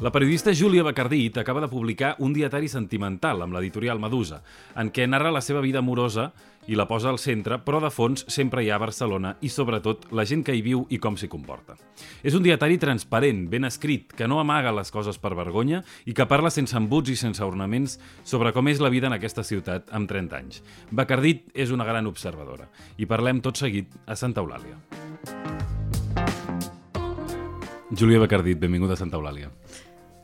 La periodista Júlia Bacardit acaba de publicar un dietari sentimental amb l'editorial Medusa, en què narra la seva vida amorosa i la posa al centre, però de fons sempre hi ha Barcelona i, sobretot, la gent que hi viu i com s'hi comporta. És un dietari transparent, ben escrit, que no amaga les coses per vergonya i que parla sense embuts i sense ornaments sobre com és la vida en aquesta ciutat amb 30 anys. Bacardit és una gran observadora i parlem tot seguit a Santa Eulàlia. Júlia Bacardit, benvinguda a Santa Eulàlia.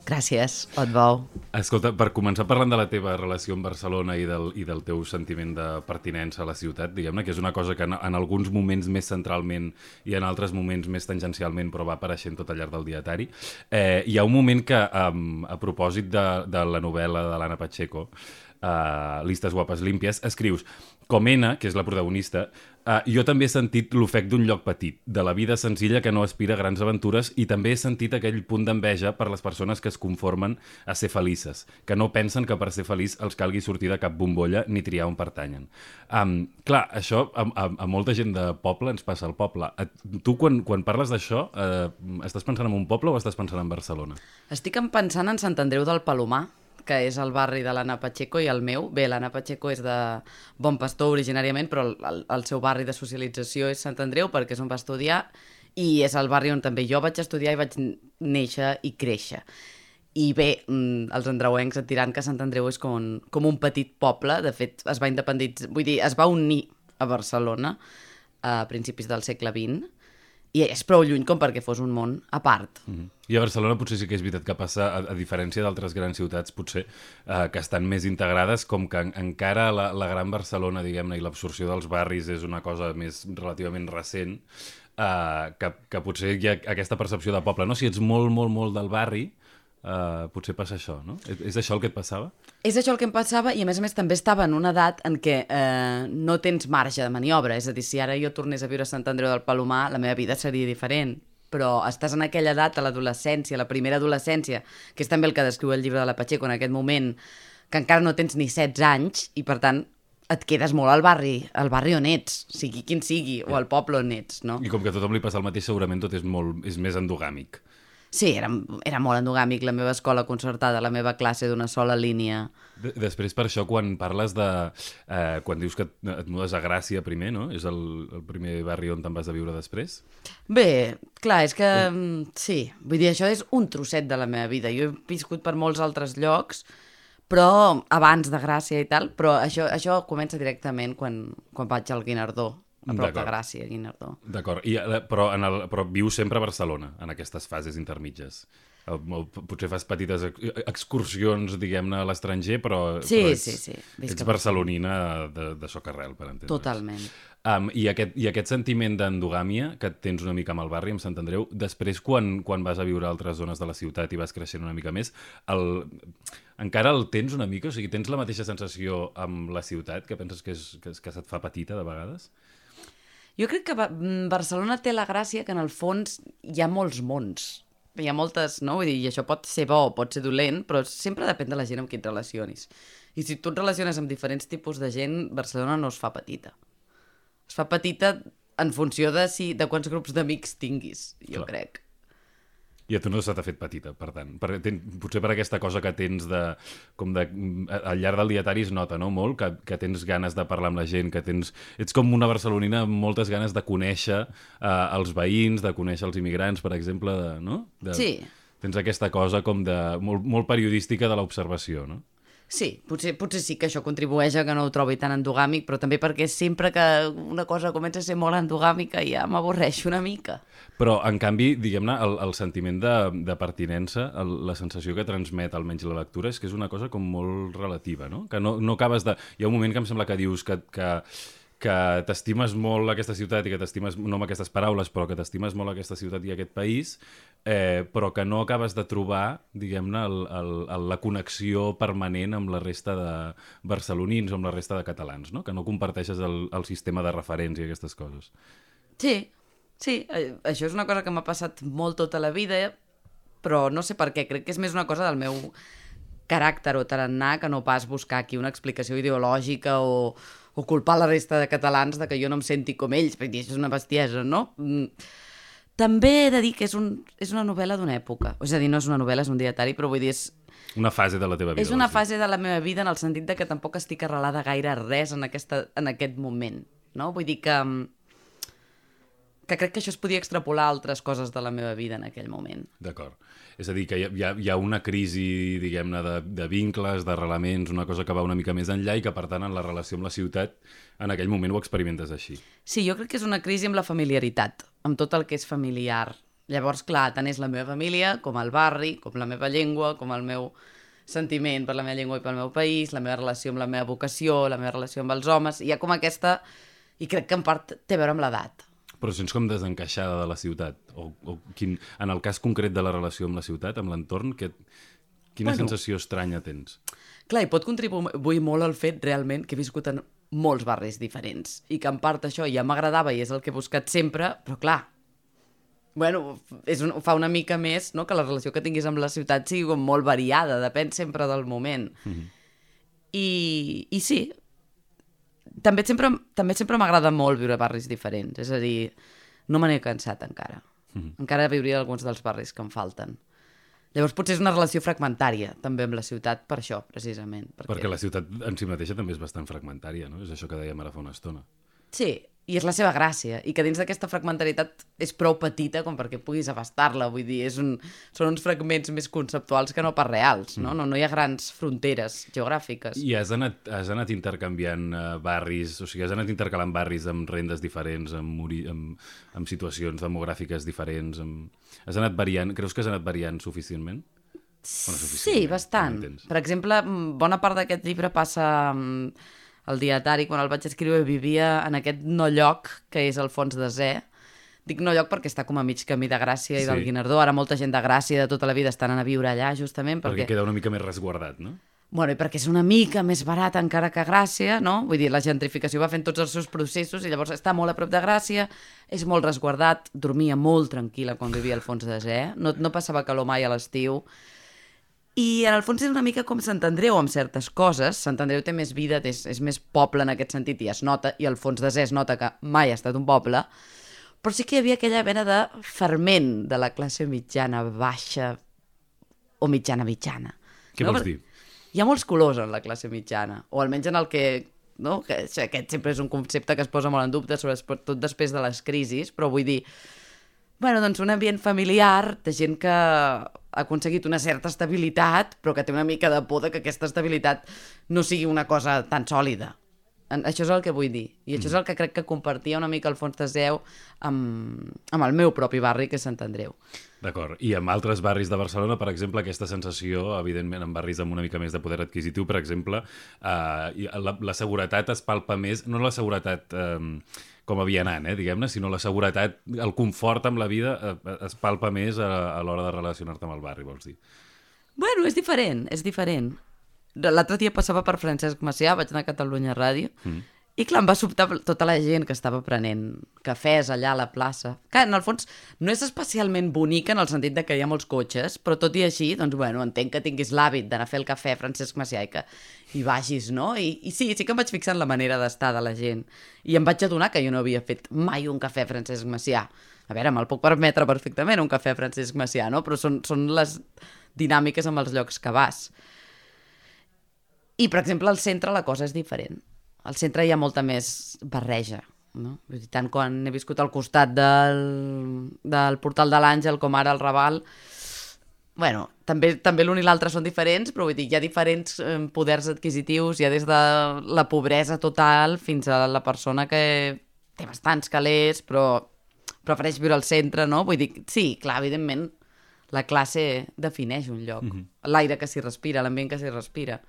Gràcies, Otbou. Escolta, per començar parlant de la teva relació amb Barcelona i del, i del teu sentiment de pertinença a la ciutat, diguem-ne, que és una cosa que en, en alguns moments més centralment i en altres moments més tangencialment, però va apareixent tot al llarg del dietari, eh, hi ha un moment que, um, a propòsit de, de la novel·la de l'Anna Pacheco, uh, Listes guapes límpies, escrius com que és la protagonista, uh, jo també he sentit l'ofec d'un lloc petit, de la vida senzilla que no aspira a grans aventures i també he sentit aquell punt d'enveja per les persones que es conformen a ser felices, que no pensen que per ser feliç els calgui sortir de cap bombolla ni triar on pertanyen. Um, clar, això a, a, a molta gent de poble ens passa al poble. A, tu, quan, quan parles d'això, uh, estàs pensant en un poble o estàs pensant en Barcelona? Estic pensant en Sant Andreu del Palomar, que és el barri de l'Anna Pacheco i el meu. Bé, l'Anna Pacheco és de Bon Pastor originàriament, però el, el, el seu barri de socialització és Sant Andreu perquè és on va estudiar i és el barri on també jo vaig estudiar i vaig néixer i créixer. I bé, mm, els andreuencs et diran que Sant Andreu és com un, com un petit poble, de fet es va independitzar, vull dir, es va unir a Barcelona a principis del segle XX i és prou lluny com perquè fos un món a part. Mm -hmm. I a Barcelona potser sí que és veritat que passa, a, a diferència d'altres grans ciutats, potser, eh, que estan més integrades, com que en, encara la, la gran Barcelona, diguem-ne, i l'absorció dels barris és una cosa més relativament recent, eh, que, que potser hi ha aquesta percepció de poble, no? Si ets molt, molt, molt del barri, Uh, potser passa això, no? És, és això el que et passava? És això el que em passava i a més a més també estava en una edat en què uh, no tens marge de maniobra, és a dir, si ara jo tornés a viure a Sant Andreu del Palomar, la meva vida seria diferent, però estàs en aquella edat, a l'adolescència, la primera adolescència, que és també el que descriu el llibre de la Pacheco en aquest moment, que encara no tens ni 16 anys i per tant et quedes molt al barri, al barri on ets, sigui quin sigui, o al poble on ets, no? I com que a tothom li passa el mateix, segurament tot és, molt, és més endogàmic. Sí, era, era molt endogàmic la meva escola concertada, la meva classe d'una sola línia. De, després, per això, quan parles de... Eh, quan dius que et, et mudes a Gràcia primer, no? És el, el primer barri on te'n vas a viure després? Bé, clar, és que... Eh. Sí, vull dir, això és un trosset de la meva vida. Jo he viscut per molts altres llocs, però abans de Gràcia i tal, però això, això comença directament quan, quan vaig al Guinardó a prop de Gràcia, Guinardó. D'acord, eh, però, en el, però vius sempre a Barcelona, en aquestes fases intermitges. Potser fas petites excursions, diguem-ne, a l'estranger, però, sí, però ets, sí, sí. ets barcelonina de, de socarrel, per entendre's. Totalment. Um, i, aquest, I aquest sentiment d'endogàmia que tens una mica amb el barri, amb Sant Andreu, després quan, quan vas a viure a altres zones de la ciutat i vas creixent una mica més, el, encara el tens una mica? O sigui, tens la mateixa sensació amb la ciutat, que penses que, és, que, que se't fa petita de vegades? Jo crec que mm, Barcelona té la gràcia que en el fons hi ha molts mons. Hi ha moltes, no? Vull dir, i això pot ser bo, pot ser dolent, però sempre depèn de la gent amb qui et relacionis. I si tu et relaciones amb diferents tipus de gent, Barcelona no es fa petita. Es fa petita en funció de, si, de quants grups d'amics tinguis, jo Clar. crec. I a tu no se t'ha fet petita, per tant. Per, ten, potser per aquesta cosa que tens de... Com de al llarg del dietari es nota, no?, molt, que, que tens ganes de parlar amb la gent, que tens... Ets com una barcelonina amb moltes ganes de conèixer eh, els veïns, de conèixer els immigrants, per exemple, de, no? De, sí. Tens aquesta cosa com de... molt, molt periodística de l'observació, no? Sí, potser, potser sí que això contribueix a que no ho trobi tan endogàmic, però també perquè sempre que una cosa comença a ser molt endogàmica ja m'avorreixo una mica. Però, en canvi, diguem-ne, el, el sentiment de, de pertinença, el, la sensació que transmet almenys la lectura és que és una cosa com molt relativa, no? Que no, no acabes de... Hi ha un moment que em sembla que dius que, que que t'estimes molt aquesta ciutat i que t'estimes, no amb aquestes paraules, però que t'estimes molt aquesta ciutat i aquest país, eh, però que no acabes de trobar, diguem-ne, la connexió permanent amb la resta de barcelonins o amb la resta de catalans, no? que no comparteixes el, el sistema de referents i aquestes coses. Sí, sí, eh, això és una cosa que m'ha passat molt tota la vida, però no sé per què, crec que és més una cosa del meu caràcter o tarannà que no pas buscar aquí una explicació ideològica o, o culpar la resta de catalans de que jo no em senti com ells, perquè això és una bestiesa, no? Mm. També he de dir que és, un, és una novel·la d'una època. És a dir, no és una novel·la, és un dietari, però vull dir, és, Una fase de la teva vida. és una fase de la meva vida en el sentit de que tampoc estic arrelada gaire a res en, aquesta, en aquest moment, no? Vull dir que, mm, que crec que això es podia extrapolar a altres coses de la meva vida en aquell moment. D'acord. És a dir, que hi ha, hi ha, una crisi, diguem-ne, de, de vincles, d'arrelaments, una cosa que va una mica més enllà i que, per tant, en la relació amb la ciutat, en aquell moment ho experimentes així. Sí, jo crec que és una crisi amb la familiaritat, amb tot el que és familiar. Llavors, clar, tant és la meva família, com el barri, com la meva llengua, com el meu sentiment per la meva llengua i pel meu país, la meva relació amb la meva vocació, la meva relació amb els homes, hi ha com aquesta... I crec que en part té a veure amb l'edat. Però sents com desencaixada de la ciutat? O, o quin, en el cas concret de la relació amb la ciutat, amb l'entorn, que, quina Bueno. sensació estranya tens? Clar, i pot contribuir molt el fet realment que he viscut en molts barris diferents i que en part això ja m'agradava i és el que he buscat sempre, però clar, bueno, és un, fa una mica més no, que la relació que tinguis amb la ciutat sigui com molt variada, depèn sempre del moment. Mm -hmm. I, I sí, també sempre, també sempre m'agrada molt viure barris diferents, és a dir, no me n'he cansat encara. Mm -hmm. Encara viuria alguns dels barris que em falten. Llavors potser és una relació fragmentària també amb la ciutat per això, precisament. Perquè, Perquè la ciutat en si mateixa també és bastant fragmentària, no? És això que dèiem ara fa una estona. Sí, i és la seva gràcia, i que dins d'aquesta fragmentaritat és prou petita com perquè puguis abastar-la, vull dir, és un, són uns fragments més conceptuals que no pas reals, no? No, no hi ha grans fronteres geogràfiques. I has anat, has anat intercanviant uh, barris, o sigui, has anat intercalant barris amb rendes diferents, amb, ori amb, amb situacions demogràfiques diferents, amb... has anat variant, creus que has anat variant suficientment? Bueno, Sí, suficientment, bastant. com entens. Per exemple, mm, bona part d'aquest llibre passa mm, al dietari, quan el vaig escriure vivia en aquest no lloc que és el fons de Zé. Dic no lloc perquè està com a mig camí de Gràcia i Sí. del Guinardó. Ara molta gent de Gràcia de tota la vida estan a viure allà, justament, Perquè, perquè... queda una mica més resguardat, no? Bueno, i perquè és una mica més barat encara que Gràcia, no? Vull dir, la gentrificació va fent tots els seus processos i llavors està molt a prop de Gràcia, és molt resguardat, dormia molt tranquil·la quan vivia al fons de Zé, no, no passava calor mai a l'estiu, i en el fons és una mica com Sant Andreu amb certes coses. Sant Andreu té més vida, és, és més poble en aquest sentit i es nota, i al fons de Zé es nota que mai ha estat un poble, però sí que hi havia aquella mena de ferment de la classe mitjana baixa o mitjana-mitjana. Què no? vols dir? Hi ha molts colors en la classe mitjana, o almenys en el que... No? que aquest sempre és un concepte que es posa molt en dubte, sobretot després de les crisis, però vull dir, bueno, doncs un ambient familiar de gent que ha aconseguit una certa estabilitat, però que té una mica de por de que aquesta estabilitat no sigui una cosa tan sòlida. Això és el que vull dir. I això és el que crec que compartia una mica Alfons de Zeu amb, amb el meu propi barri, que és Sant Andreu. D'acord. I amb altres barris de Barcelona, per exemple, aquesta sensació, evidentment, en barris amb una mica més de poder adquisitiu, per exemple, eh, la, la seguretat es palpa més, no la seguretat eh, com a vianant, eh, diguem-ne, sinó la seguretat, el confort amb la vida eh, es palpa més a, a l'hora de relacionar-te amb el barri, vols dir. Bueno, és diferent, és diferent. L'altre dia passava per Francesc Macià, vaig anar a Catalunya Ràdio, mm. I clar, em va sobtar tota la gent que estava prenent cafès allà a la plaça. Que en el fons no és especialment bonica en el sentit de que hi ha molts cotxes, però tot i així, doncs bueno, entenc que tinguis l'hàbit d'anar a fer el cafè a Francesc Macià i que hi vagis, no? I, I sí, sí que em vaig fixar en la manera d'estar de la gent. I em vaig adonar que jo no havia fet mai un cafè a Francesc Macià. A veure, me'l puc permetre perfectament un cafè a Francesc Macià, no? Però són, són les dinàmiques amb els llocs que vas. I, per exemple, al centre la cosa és diferent. Al centre hi ha molta més barreja, no? Vull dir, tant quan he viscut al costat del, del portal de l'Àngel com ara al Raval, bueno, també, també l'un i l'altre són diferents, però vull dir, hi ha diferents eh, poders adquisitius, hi ha des de la pobresa total fins a la persona que té bastants calés, però prefereix viure al centre, no? Vull dir, sí, clar, evidentment, la classe defineix un lloc. Mm -hmm. L'aire que s'hi respira, l'ambient que s'hi respira.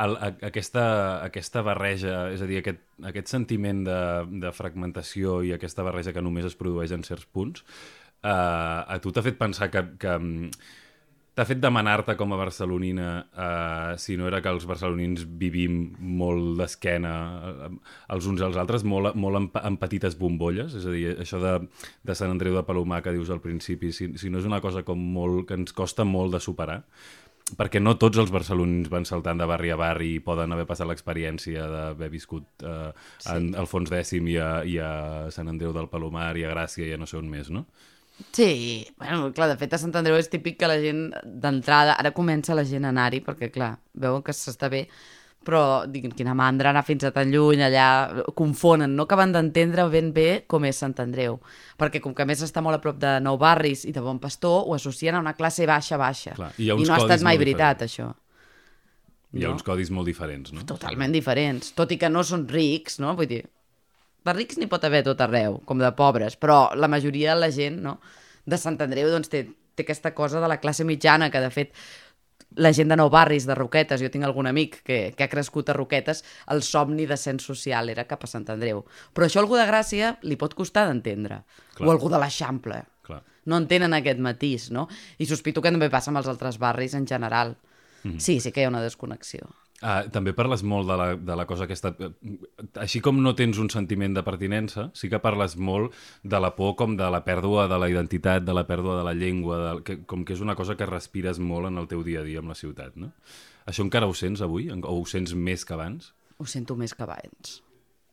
El, a, aquesta, aquesta barreja, és a dir, aquest, aquest sentiment de, de fragmentació i aquesta barreja que només es produeix en certs punts, eh, a tu t'ha fet pensar que, que mm, t'ha fet demanar-te com a barcelonina eh, si no era que els barcelonins vivim molt d'esquena eh, els uns als altres, molt, molt en, en petites bombolles, és a dir, això de, de Sant Andreu de Palomar que dius al principi, si, si no és una cosa com molt, que ens costa molt de superar, perquè no tots els barcelonins van saltant de barri a barri i poden haver passat l'experiència d'haver viscut eh, sí. en Alfons X i a, i a Sant Andreu del Palomar i a Gràcia i a no sé on més, no? Sí, bueno, clar, de fet a Sant Andreu és típic que la gent d'entrada, ara comença la gent a anar-hi perquè clar, veuen que s'està bé, però diguin, quina mandra anar fins a tan lluny, allà confonen, no acaben d'entendre ben bé com és Sant Andreu, perquè com que més està molt a prop de Nou Barris i de Bon Pastor, ho associen a una classe baixa-baixa. I, I no ha estat mai veritat, això. Hi ha no? uns codis molt diferents, no? Totalment diferents, tot i que no són rics, no? Vull dir, de rics n'hi pot haver tot arreu, com de pobres, però la majoria de la gent no, de Sant Andreu doncs, té, té aquesta cosa de la classe mitjana, que de fet la gent de nou barris, de Roquetes, jo tinc algun amic que, que ha crescut a Roquetes, el somni d'ascens social era cap a Sant Andreu. Però això algú de Gràcia li pot costar d'entendre. O algú de l'Eixample. No entenen aquest matís, no? I sospito que també passa amb els altres barris en general. Mm -hmm. Sí, sí que hi ha una desconnexió. Ah, també parles molt de la, de la cosa aquesta... Així com no tens un sentiment de pertinença, sí que parles molt de la por com de la pèrdua de la identitat, de la pèrdua de la llengua, de, que, com que és una cosa que respires molt en el teu dia a dia amb la ciutat, no? Això encara ho sents avui? O ho sents més que abans? Ho sento més que abans.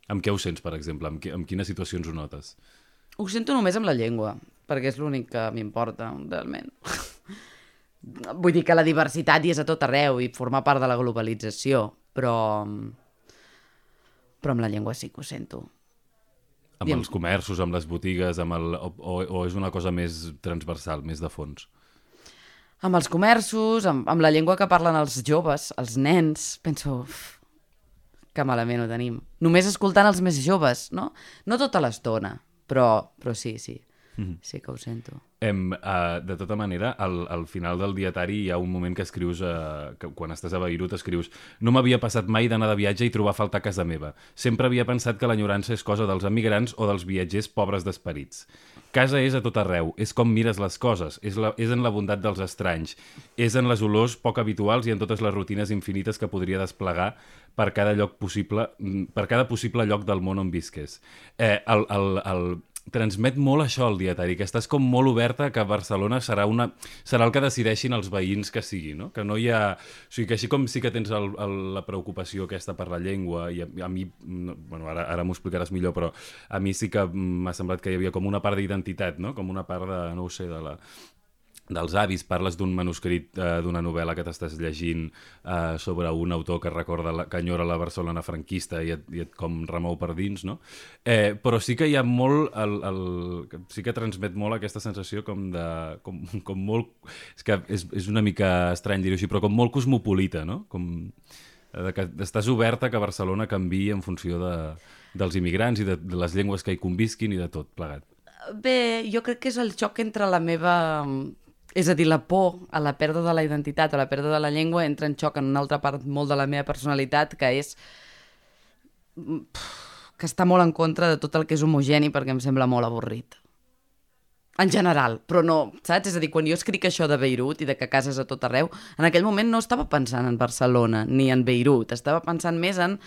Amb què ho sents, per exemple? Amb, que, amb quines situacions ho notes? Ho sento només amb la llengua, perquè és l'únic que m'importa, realment. Vull dir que la diversitat hi és a tot arreu i forma part de la globalització, però... però amb la llengua sí que ho sento. Amb I els comerços, amb les botigues, amb el... o, o, o és una cosa més transversal, més de fons? Amb els comerços, amb, amb la llengua que parlen els joves, els nens, penso... Uf, que malament ho tenim. Només escoltant els més joves, no? No tota l'estona, però, però sí, sí. Mm -hmm. Sí que ho sento. Em, uh, de tota manera, al, al final del dietari hi ha un moment que escrius, uh, que quan estàs a Beirut escrius no m'havia passat mai d'anar de viatge i trobar falta a casa meva. Sempre havia pensat que l'enyorança és cosa dels emigrants o dels viatgers pobres d'esperits. Casa és a tot arreu, és com mires les coses, és, la, és en la bondat dels estranys, és en les olors poc habituals i en totes les rutines infinites que podria desplegar per cada lloc possible, per cada possible lloc del món on visques. Eh, el, el, el, transmet molt això al dietari, que estàs com molt oberta que Barcelona serà, una, serà el que decideixin els veïns que sigui, no? Que no hi ha... O sigui, que així com sí que tens el, el, la preocupació aquesta per la llengua, i a, a mi, no, bueno, ara, ara m'ho explicaràs millor, però a mi sí que m'ha semblat que hi havia com una part d'identitat, no? Com una part de, no ho sé, de la, dels avis, parles d'un manuscrit eh, d'una novel·la que t'estàs llegint eh, sobre un autor que recorda la, que enyora la Barcelona franquista i et, i et com remou per dins, no? Eh, però sí que hi ha molt, el, el, sí que transmet molt aquesta sensació com de, com, com molt, és que és, és una mica estrany dir-ho així, però com molt cosmopolita, no? Com de que estàs oberta que Barcelona canvi en funció de, dels immigrants i de, de les llengües que hi convisquin i de tot plegat. Bé, jo crec que és el xoc entre la meva és a dir, la por a la pèrdua de la identitat, a la pèrdua de la llengua, entra en xoc en una altra part molt de la meva personalitat, que és que està molt en contra de tot el que és homogeni perquè em sembla molt avorrit. En general, però no, saps? És a dir, quan jo escric això de Beirut i de que cases a tot arreu, en aquell moment no estava pensant en Barcelona ni en Beirut, estava pensant més en,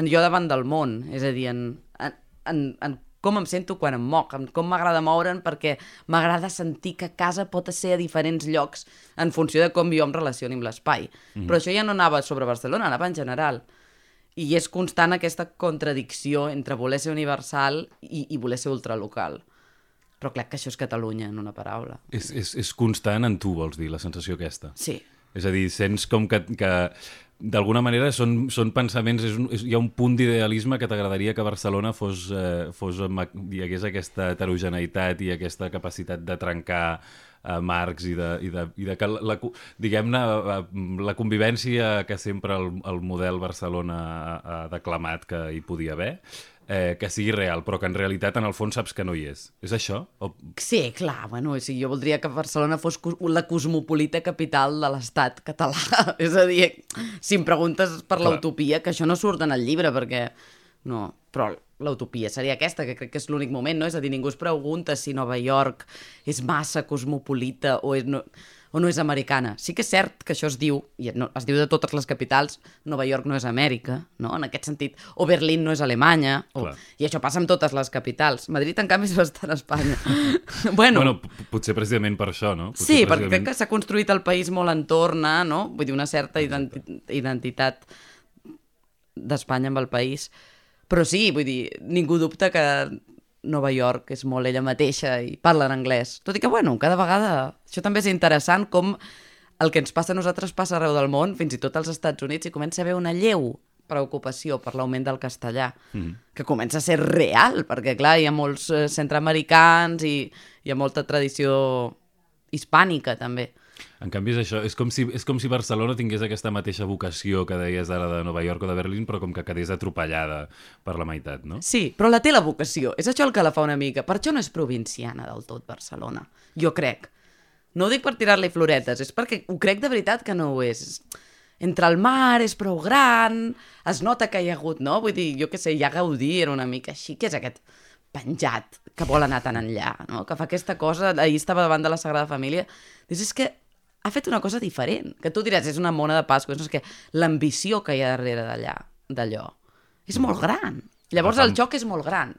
en jo davant del món, és a dir, en, en, en com em sento quan em moc, com m'agrada moure'n perquè m'agrada sentir que casa pot ser a diferents llocs en funció de com jo em relacioni amb l'espai. Mm -hmm. Però això ja no anava sobre Barcelona, anava en general. I és constant aquesta contradicció entre voler ser universal i, i voler ser ultralocal. Però clar que això és Catalunya, en una paraula. És, és, és constant en tu, vols dir, la sensació aquesta? Sí. És a dir, sents com que, que d'alguna manera són, són pensaments, és un, és, hi ha un punt d'idealisme que t'agradaria que Barcelona fos, eh, fos, hi hagués aquesta heterogeneïtat i aquesta capacitat de trencar eh, marcs i de, i de, i de que, la, diguem-ne, eh, la convivència que sempre el, el model Barcelona ha, ha declamat que hi podia haver, eh, que sigui real, però que en realitat en el fons saps que no hi és. És això? O... Sí, clar, bueno, o sigui, jo voldria que Barcelona fos la cosmopolita capital de l'estat català. és a dir, si em preguntes per l'utopia, que això no surt en el llibre, perquè... No, però l'utopia seria aquesta, que crec que és l'únic moment, no? És a dir, ningú es pregunta si Nova York és massa cosmopolita o és... No o no és americana. Sí que és cert que això es diu, i no, es diu de totes les capitals, Nova York no és Amèrica, no? en aquest sentit, o Berlín no és Alemanya, o, Clar. i això passa amb totes les capitals. Madrid, en canvi, és bastant Espanya. bueno, Bueno, potser precisament per això, no? Potser sí, perquè crec precisament- que s'ha construït el país molt entorn a, no? Vull dir, una certa identi identitat d'Espanya amb el país. Però sí, vull dir, ningú dubta que Nova York és molt ella mateixa i parla en anglès. Tot i que, bueno, cada vegada... Això també és interessant com el que ens passa a nosaltres passa arreu del món, fins i tot als Estats Units, i comença a haver una lleu preocupació per l'augment del castellà, mm. que comença a ser real, perquè, clar, hi ha molts eh, centreamericans i hi ha molta tradició hispànica, també. En canvi, és això. És com, si, és com si Barcelona tingués aquesta mateixa vocació que deies ara de Nova York o de Berlín, però com que quedés atropellada per la meitat, no? Sí, però la té la vocació. És això el que la fa una mica. Per això no és provinciana del tot Barcelona. Jo crec. No ho dic per tirar-li floretes, és perquè ho crec de veritat que no ho és. Entre el mar, és prou gran, es nota que hi ha hagut, no? Vull dir, jo què sé, ja Gaudí era una mica així, que és aquest penjat que vol anar tan enllà, no? Que fa aquesta cosa, ahir estava davant de la Sagrada Família, dius, és que ha fet una cosa diferent, que tu diràs, és una mona de Pasqua, no és que l'ambició que hi ha darrere d'allà, d'allò, és molt gran. Llavors el joc és molt gran.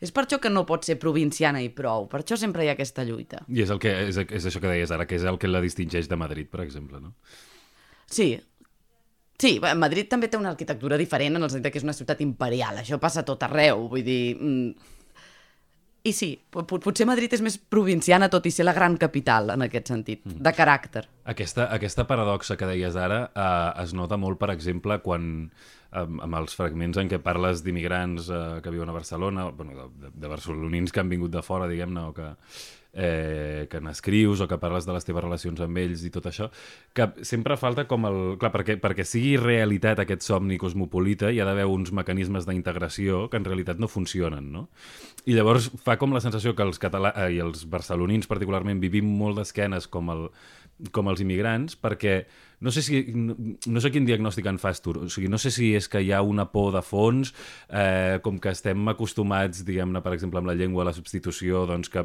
És per això que no pot ser provinciana i prou, per això sempre hi ha aquesta lluita. I és, el que, és, és això que deies ara, que és el que la distingeix de Madrid, per exemple, no? Sí, Sí, Madrid també té una arquitectura diferent en el sentit que és una ciutat imperial. Això passa a tot arreu, vull dir... Mm, I sí, po- po- potser Madrid és més provinciana, tot i ser la gran capital, en aquest sentit, de caràcter. Aquesta, aquesta paradoxa que deies ara eh, es nota molt, per exemple, quan amb, amb els fragments en què parles d'immigrants eh, que viuen a Barcelona, bueno, de, de, de barcelonins que han vingut de fora, diguem-ne, o que, eh, que n'escrius o que parles de les teves relacions amb ells i tot això, que sempre falta com el... Clar, perquè, perquè sigui realitat aquest somni cosmopolita hi ha d'haver uns mecanismes d'integració que en realitat no funcionen, no? I llavors fa com la sensació que els català eh, i els barcelonins particularment vivim molt d'esquenes com, el, com els immigrants perquè no sé, si, no, no sé quin diagnòstic en fas tu, o sigui, no sé si és que hi ha una por de fons, eh, com que estem acostumats, diguem-ne, per exemple, amb la llengua, la substitució, doncs que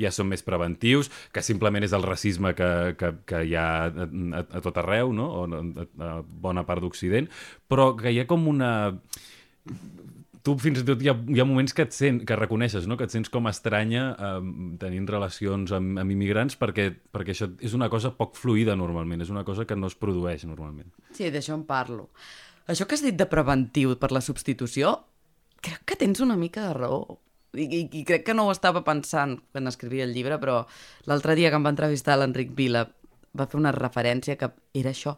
ja són més preventius, que simplement és el racisme que, que, que hi ha a, a, a tot arreu, no? o a, a bona part d'Occident, però que hi ha com una tu fins i tot hi ha, hi ha moments que et sent, que reconeixes, no? que et sents com estranya eh, tenint relacions amb, amb immigrants perquè, perquè això és una cosa poc fluida normalment, és una cosa que no es produeix normalment. Sí, d'això en parlo. Això que has dit de preventiu per la substitució, crec que tens una mica de raó. I, i, i crec que no ho estava pensant quan escrivia el llibre, però l'altre dia que em va entrevistar l'Enric Vila va fer una referència que era això.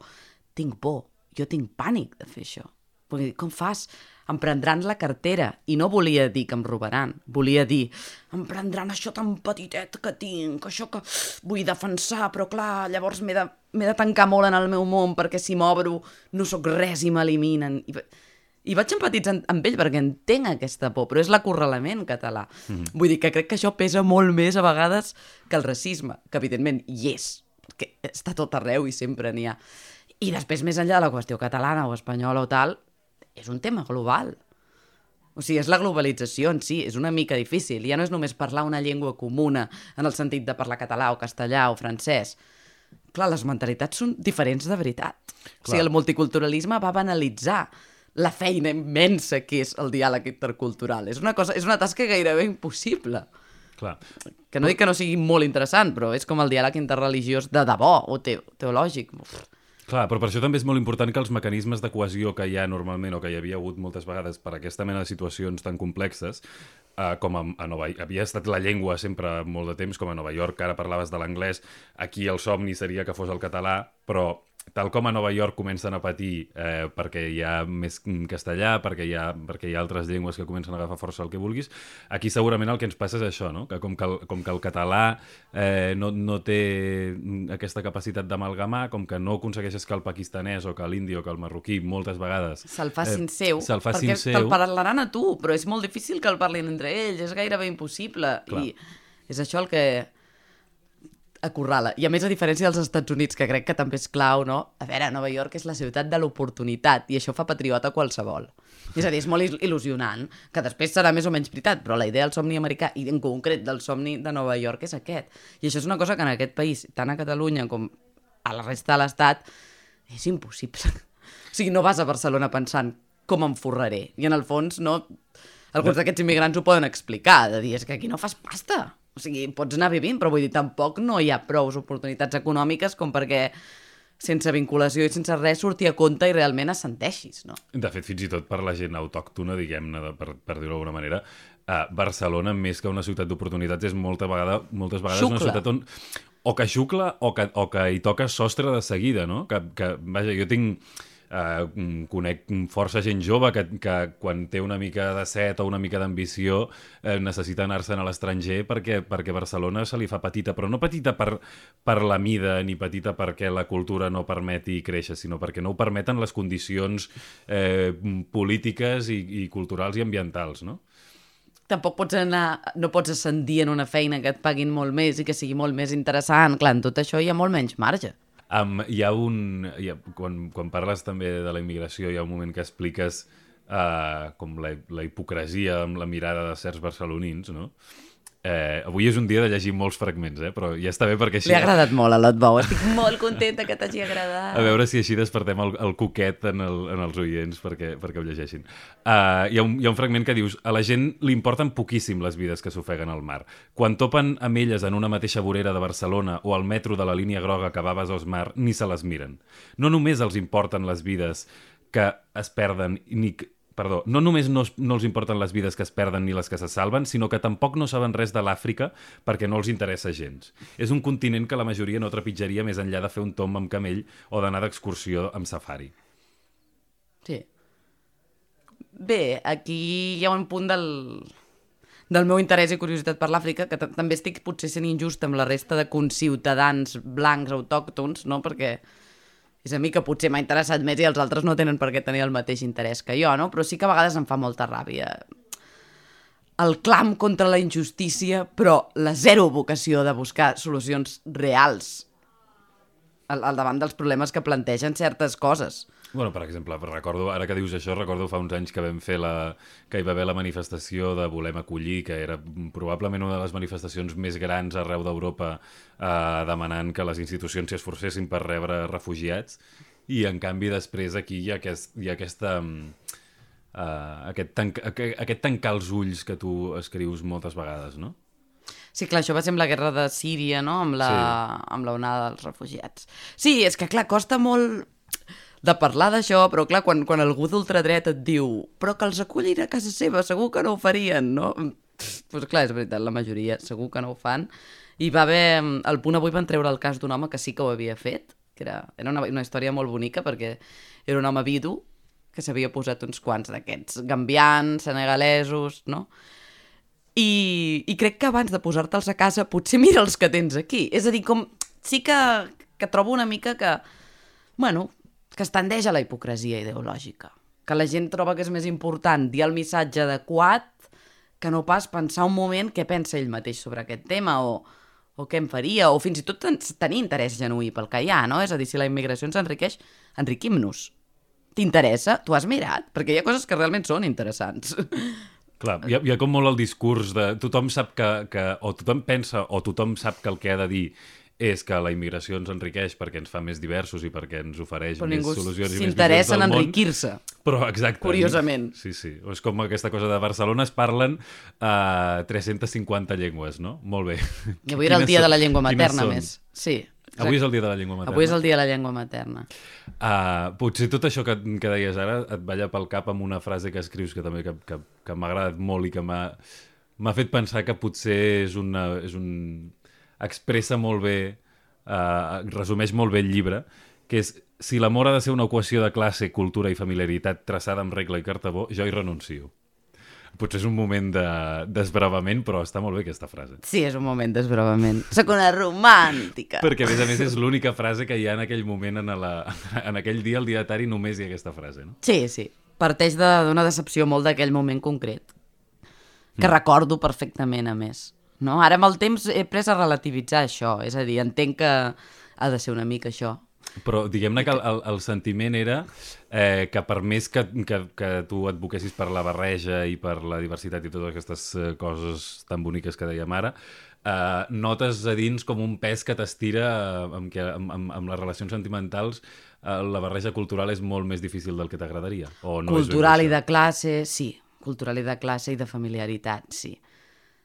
Tinc por, jo tinc pànic de fer això. Vull dir, com fas? Em prendran la cartera. I no volia dir que em robaran. Volia dir, em prendran això tan petitet que tinc, això que vull defensar, però clar, llavors m'he de, de tancar molt en el meu món perquè si m'obro no sóc res i m'eliminen. I, i vaig empatitzar amb ell perquè entenc aquesta por, però és l'acorralament català. Mm -hmm. Vull dir que crec que això pesa molt més a vegades que el racisme, que evidentment hi és, que està tot arreu i sempre n'hi ha. I després, més enllà de la qüestió catalana o espanyola o tal, és un tema global. O sigui, és la globalització en si, és una mica difícil. Ja no és només parlar una llengua comuna en el sentit de parlar català o castellà o francès. Clar, les mentalitats són diferents de veritat. Clar. O sigui, el multiculturalisme va banalitzar la feina immensa que és el diàleg intercultural. És una, cosa, és una tasca gairebé impossible. Clar. Que no dic que no sigui molt interessant, però és com el diàleg interreligiós de debò o te teològic. Uf. Clar, però per això també és molt important que els mecanismes de cohesió que hi ha normalment o que hi havia hagut moltes vegades per aquesta mena de situacions tan complexes, eh, com a, a Nova havia estat la llengua sempre molt de temps, com a Nova York, ara parlaves de l'anglès, aquí el somni seria que fos el català, però tal com a Nova York comencen a patir eh, perquè hi ha més castellà, perquè hi, ha, perquè hi ha altres llengües que comencen a agafar força el que vulguis, aquí segurament el que ens passa és això, no? que com que el, com que el català eh, no, no té aquesta capacitat d'amalgamar, com que no aconsegueixes que el pakistanès o que l'indi o que el marroquí moltes vegades... Se'l facin eh, seu, se'l facin perquè seu. te'l parlaran a tu, però és molt difícil que el parlin entre ells, és gairebé impossible. Clar. I és això el que acorrala. I a més, a diferència dels Estats Units, que crec que també és clau, no? A veure, Nova York és la ciutat de l'oportunitat i això fa patriota qualsevol. És a dir, és molt il- il·lusionant, que després serà més o menys veritat, però la idea del somni americà i en concret del somni de Nova York és aquest. I això és una cosa que en aquest país, tant a Catalunya com a la resta de l'Estat, és impossible. O sigui, no vas a Barcelona pensant com em forraré. I en el fons, no... Alguns d'aquests immigrants ho poden explicar, de dir, és que aquí no fas pasta. O sigui, pots anar vivint, però vull dir, tampoc no hi ha prous oportunitats econòmiques com perquè sense vinculació i sense res sortir a compte i realment assenteixis, no? De fet, fins i tot per la gent autòctona, diguem-ne, per, per dir-ho d'alguna manera, uh, Barcelona, més que una ciutat d'oportunitats, és molta vegada, moltes vegades una Xucla. ciutat on o que xucla o que, o que hi toca sostre de seguida, no? Que, que vaja, jo tinc... Uh, conec força gent jove que, que quan té una mica de set o una mica d'ambició eh, necessita anar-se'n a l'estranger perquè, perquè Barcelona se li fa petita, però no petita per, per la mida ni petita perquè la cultura no permeti créixer, sinó perquè no ho permeten les condicions eh, polítiques i, i culturals i ambientals, no? Tampoc pots anar, no pots ascendir en una feina que et paguin molt més i que sigui molt més interessant. Clar, en tot això hi ha molt menys marge. Um, hi ha un... Hi ha, quan, quan parles també de la immigració, hi ha un moment que expliques uh, com la, la hipocresia amb la mirada de certs barcelonins, no? Eh, avui és un dia de llegir molts fragments, eh? però ja està bé perquè així... Li ha agradat molt a l'Otbou. Estic molt contenta que t'hagi agradat. A veure si així despertem el, el coquet en, el, en els oients perquè, perquè ho llegeixin. Uh, hi, ha un, hi ha un fragment que dius a la gent li importen poquíssim les vides que s'ofeguen al mar. Quan topen amb elles en una mateixa vorera de Barcelona o al metro de la línia groga que va a Besòs-Mar, ni se les miren. No només els importen les vides que es perden ni Perdó, no només no, no els importen les vides que es perden ni les que se salven, sinó que tampoc no saben res de l'Àfrica perquè no els interessa gens. És un continent que la majoria no trepitjaria més enllà de fer un tomb amb camell o d'anar d'excursió amb safari. Sí. Bé, aquí hi ha un punt del, del meu interès i curiositat per l'Àfrica, que ta- també estic potser sent injust amb la resta de conciutadans blancs autòctons, no? perquè és a mi que potser m'ha interessat més i els altres no tenen per què tenir el mateix interès que jo, no? però sí que a vegades em fa molta ràbia el clam contra la injustícia, però la zero vocació de buscar solucions reals al, al davant dels problemes que plantegen certes coses. Bueno, per exemple, recordo, ara que dius això, recordo fa uns anys que vam fer la, que hi va haver la manifestació de Volem acollir, que era probablement una de les manifestacions més grans arreu d'Europa eh, demanant que les institucions s'hi esforcessin per rebre refugiats i en canvi després aquí hi ha, aquest, hi ha aquesta... Uh, aquest, tanc, aquest, aquest tancar els ulls que tu escrius moltes vegades, no? Sí, clar, això va ser amb la guerra de Síria, no? Amb la, sí. amb la onada dels refugiats. Sí, és que, clar, costa molt de parlar d'això, però, clar, quan, quan algú d'ultradret et diu però que els acullin a casa seva, segur que no ho farien, no? Doncs, pues, clar, és veritat, la majoria segur que no ho fan. I va haver... Al punt avui van treure el cas d'un home que sí que ho havia fet, que era, era una, una història molt bonica, perquè era un home vidu que s'havia posat uns quants d'aquests gambians, senegalesos, no? I, I crec que abans de posar-te'ls a casa potser mira els que tens aquí. És a dir, com sí que, que trobo una mica que, bueno, que es tendeix a la hipocresia ideològica. Que la gent troba que és més important dir el missatge adequat que no pas pensar un moment què pensa ell mateix sobre aquest tema o, o què em faria, o fins i tot ten tenir interès genuí pel que hi ha, no? És a dir, si la immigració ens enriqueix, enriquim-nos. T'interessa? Tu has mirat? Perquè hi ha coses que realment són interessants. Clar, hi ha, hi ha com molt el discurs de tothom sap que, que, o tothom pensa, o tothom sap que el que ha de dir és que la immigració ens enriqueix perquè ens fa més diversos i perquè ens ofereix Però més solucions i més s'interessa en visions del món. enriquir-se. Però, exacte. Curiosament. Sí, sí. És com aquesta cosa de Barcelona es parlen uh, 350 llengües, no? Molt bé. I avui era el dia són- de la llengua materna, més. Sí. exacte. Avui és el dia de la llengua materna. Avui és el dia de la llengua materna. Uh, potser tot això que, que deies ara et balla pel cap amb una frase que escrius que també que, que, que m'ha agradat molt i que m'ha fet pensar que potser és, una, és un... expressa molt bé, uh, resumeix molt bé el llibre, que és si l'amor ha de ser una equació de classe, cultura i familiaritat traçada amb regla i cartabó, jo hi renuncio. Potser és un moment de d'esbravament, però està molt bé aquesta frase. Sí, és un moment d'esbravament. Soc una romàntica. Perquè, a més a més, és l'única frase que hi ha en aquell moment, en, la, en aquell dia, al dietari, només hi ha aquesta frase, no? Sí, sí. Parteix de- d'una decepció molt d'aquell moment concret. Que recordo perfectament, a més. No? Ara amb el temps he pres a relativitzar això, és a dir, entenc que ha de ser una mica això. Però diguem-ne que el, el, el sentiment era eh, que per més que, que, que tu advoquessis per la barreja i per la diversitat i totes aquestes eh, coses tan boniques que dèiem ara, eh, notes a dins com un pes que t'estira eh, amb, amb, amb, amb les relacions sentimentals eh, la barreja cultural és molt més difícil del que t'agradaria. No cultural i de classe, sí. Cultural i de classe i de familiaritat, sí.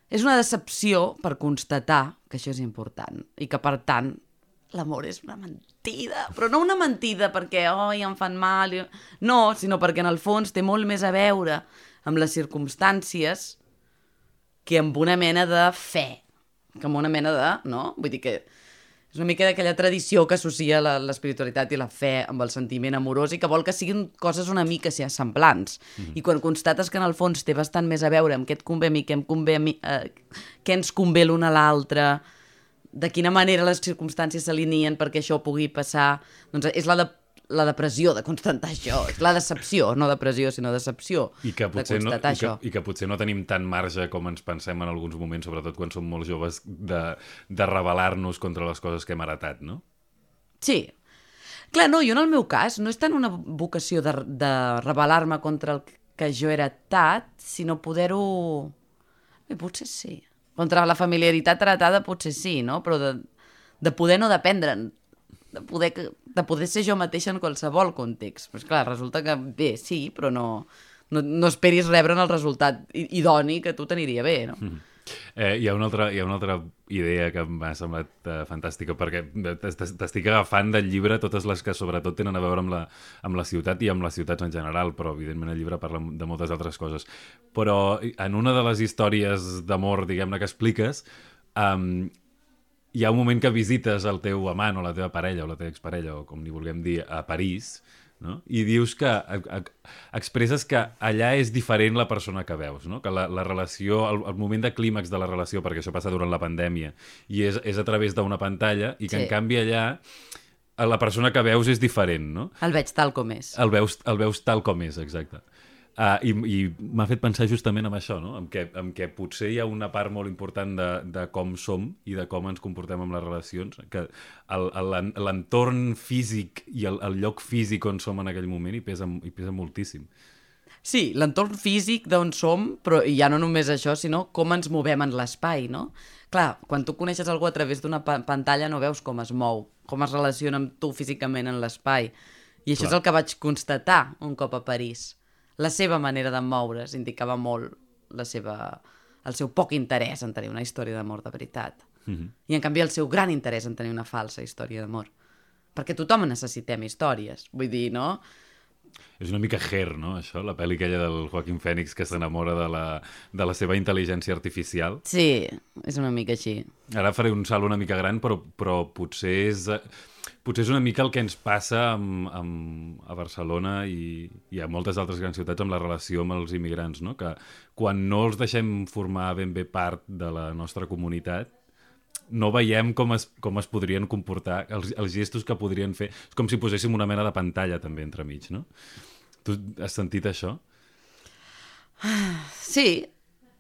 És una decepció per constatar que això és important i que, per tant, l'amor és una mentida, però no una mentida perquè, oi, em fan mal... No, sinó perquè en el fons té molt més a veure amb les circumstàncies que amb una mena de fe, que amb una mena de... no? Vull dir que és una mica d'aquella tradició que associa l'espiritualitat i la fe amb el sentiment amorós i que vol que siguin coses una mica si semblants. Mm -hmm. I quan constates que en el fons té bastant més a veure amb què et convé a mi, què, em convé a mi, eh, què ens convé l'un a l'altre, de quina manera les circumstàncies s'alineen perquè això pugui passar, doncs és la, de, la depressió de constatar això, és la decepció, no depressió, sinó decepció I que potser de no, constatar i que, això. I que potser no tenim tant marge com ens pensem en alguns moments, sobretot quan som molt joves, de, de rebel·lar-nos contra les coses que hem heretat, no? Sí. Clar, no, jo en el meu cas no és tant una vocació de, de rebel·lar-me contra el que jo he heretat, sinó poder-ho... Bé, potser sí. Contra la familiaritat heretada potser sí, no? Però de, de poder no dependre'n. De poder, de poder ser jo mateixa en qualsevol context. Però clar, resulta que bé, sí, però no, no, no esperis rebre'n el resultat idoni que tu t'aniria bé, no? Eh, hi, ha una altra, hi ha una altra idea que m'ha semblat eh, fantàstica perquè t'es- t'es- t'estic agafant del llibre totes les que sobretot tenen a veure amb la, amb la ciutat i amb les ciutats en general, però evidentment el llibre parla de moltes altres coses. Però en una de les històries d'amor, diguem-ne, que expliques, um, hi ha un moment que visites el teu amant o la teva parella o la teva exparella o com li vulguem dir a París no? i dius que e- e- expresses que allà és diferent la persona que veus, no? que la, la relació, el, el moment de clímax de la relació, perquè això passa durant la pandèmia, i és, és a través d'una pantalla, i que Sí. en canvi allà eh, la persona que veus és diferent, no? El veig tal com és. El veus, el veus tal com és, exacte. Uh, I i m'ha fet pensar justament en això, no? en, què, en què potser hi ha una part molt important de, de com som i de com ens comportem amb les relacions, que l'entorn físic i el, el lloc físic on som en aquell moment hi pesa, hi pesa moltíssim. Sí, l'entorn físic d'on som, però ja no només això, sinó com ens movem en l'espai, no? Clar, quan tu coneixes algú a través d'una pa pantalla no veus com es mou, com es relaciona amb tu físicament en l'espai. I això Clar. és el que vaig constatar un cop a París. La seva manera de moure's indicava molt la seva, el seu poc interès en tenir una història d'amor de veritat. Mm -hmm. I en canvi el seu gran interès en tenir una falsa història d'amor. Perquè tothom necessitem històries. Vull dir, no? És una mica Her, no, això? La pel·li aquella del Joaquim Fènix que s'enamora de, la, de la seva intel·ligència artificial. Sí, és una mica així. Ara faré un salt una mica gran, però, però potser és... Potser és una mica el que ens passa amb, amb, a Barcelona i, i a moltes altres grans ciutats amb la relació amb els immigrants, no? que quan no els deixem formar ben bé part de la nostra comunitat, no veiem com es, com es podrien comportar, els, els gestos que podrien fer. És com si poséssim una mena de pantalla també entremig, no? Tu has sentit això? Sí,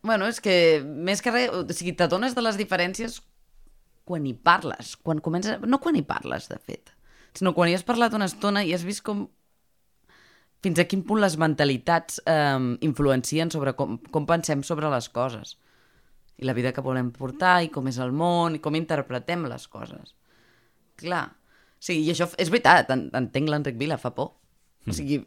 bueno, és que més que res, o sigui, t'adones de les diferències quan hi parles, quan comences... No quan hi parles, de fet, sinó quan hi has parlat una estona i has vist com fins a quin punt les mentalitats eh, influencien sobre com, com pensem sobre les coses i la vida que volem portar i com és el món i com interpretem les coses. Clar, sí, i això és veritat, en, entenc l'Enric Vila, fa por. O sigui,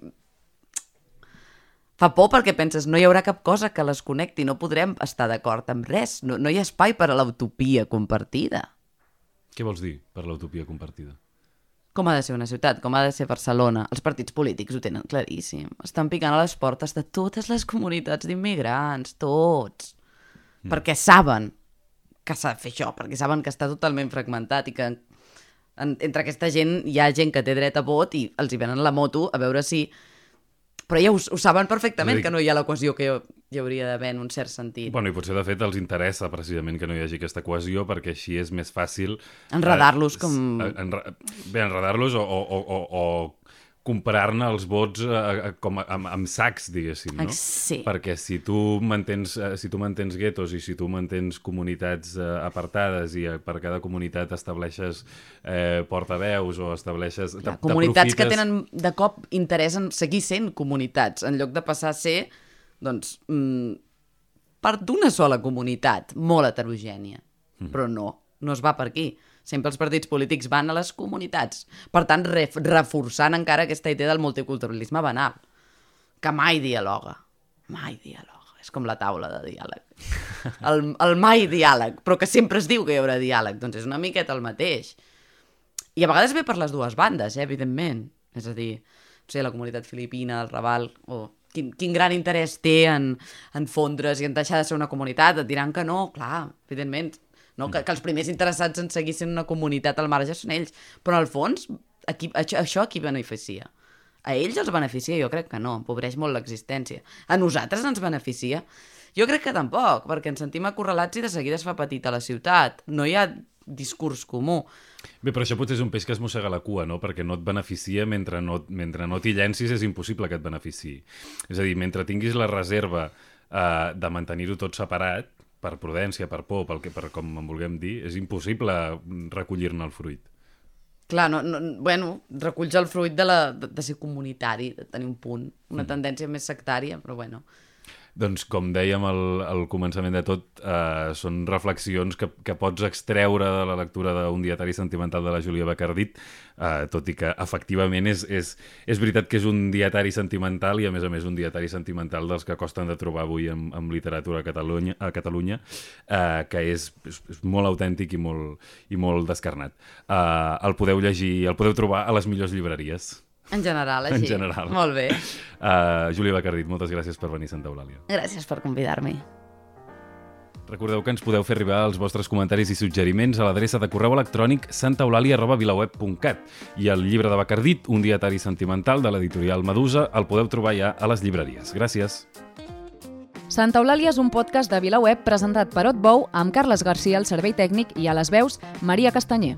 fa por perquè penses no hi haurà cap cosa que les connecti, no podrem estar d'acord amb res, no, no hi ha espai per a l'utopia compartida. Què vols dir per l'utopia compartida? Com ha de ser una ciutat, com ha de ser Barcelona. Els partits polítics ho tenen claríssim. Estan picant a les portes de totes les comunitats d'immigrants, tots. Mm. Perquè saben que s'ha de fer això, perquè saben que està totalment fragmentat i que en, entre aquesta gent hi ha gent que té dret a vot i els hi venen la moto a veure si... Però ja ho, ho saben perfectament, dir- que no hi ha l'equació que hi hauria d'haver en un cert sentit. Bueno, i potser de fet els interessa precisament que no hi hagi aquesta cohesió perquè així és més fàcil... Enredar-los eh, com- s- Enre... Bé, enredar-los o, o, o, o, comprar-ne els vots eh, com a, amb, amb sacs, diguéssim, no? Sí. Perquè si tu mantens, eh, si tu mantens guetos i si tu mantens comunitats eh, apartades i eh, per cada comunitat estableixes eh, portaveus o estableixes... Clar, comunitats que tenen de cop interès en seguir sent comunitats, en lloc de passar a ser, doncs, mm, part d'una sola comunitat, molt heterogènia. Mm. Però no, no es va per aquí. Sempre els partits polítics van a les comunitats. Per tant, ref reforçant encara aquesta idea del multiculturalisme banal, que mai dialoga. Mai dialoga. És com la taula de diàleg. El, el mai diàleg, però que sempre es diu que hi haurà diàleg. Doncs és una miqueta el mateix. I a vegades ve per les dues bandes, eh, evidentment. És a dir, no sé, la comunitat filipina, el Raval, o quin, quin gran interès té en, en fondre's i en deixar de ser una comunitat, et diran que no, clar, evidentment, no? Que, que els primers interessats en seguir sent una comunitat al marge són ells, però al fons, a qui, això, això a qui beneficia? A ells els beneficia? Jo crec que no, empobreix molt l'existència. A nosaltres ens beneficia? Jo crec que tampoc, perquè ens sentim acorralats i de seguida es fa petita la ciutat. No hi ha discurs comú. Bé, però això potser és un peix que es mossega la cua, no? Perquè no et beneficia mentre no, mentre no t'hi llencis és impossible que et beneficiï. És a dir, mentre tinguis la reserva eh, de mantenir-ho tot separat, per prudència, per por, pel que, per com en vulguem dir, és impossible recollir-ne el fruit. Clar, no, no, bueno, reculls el fruit de, la, de, de ser comunitari, de tenir un punt, una tendència més sectària, però bueno. Doncs, com dèiem al, al començament de tot, eh, són reflexions que, que pots extreure de la lectura d'un dietari sentimental de la Júlia Bacardit, eh, tot i que efectivament és, és, és veritat que és un dietari sentimental i a més a més un dietari sentimental dels que costen de trobar avui en, en literatura a Catalunya, a Catalunya eh, que és, és, és molt autèntic i molt, i molt descarnat. Eh, el podeu llegir, el podeu trobar a les millors llibreries. En general, En així. general. Molt bé. Uh, Júlia Bacardit, moltes gràcies per venir a Santa Eulàlia. Gràcies per convidar-me. Recordeu que ens podeu fer arribar els vostres comentaris i suggeriments a l'adreça de correu electrònic santaeulàlia.vilaweb.cat i el llibre de Bacardit, un dietari sentimental de l'editorial Medusa, el podeu trobar ja a les llibreries. Gràcies. Santa Eulàlia és un podcast de VilaWeb presentat per Otbou amb Carles Garcia al servei tècnic i a les veus Maria Castanyer.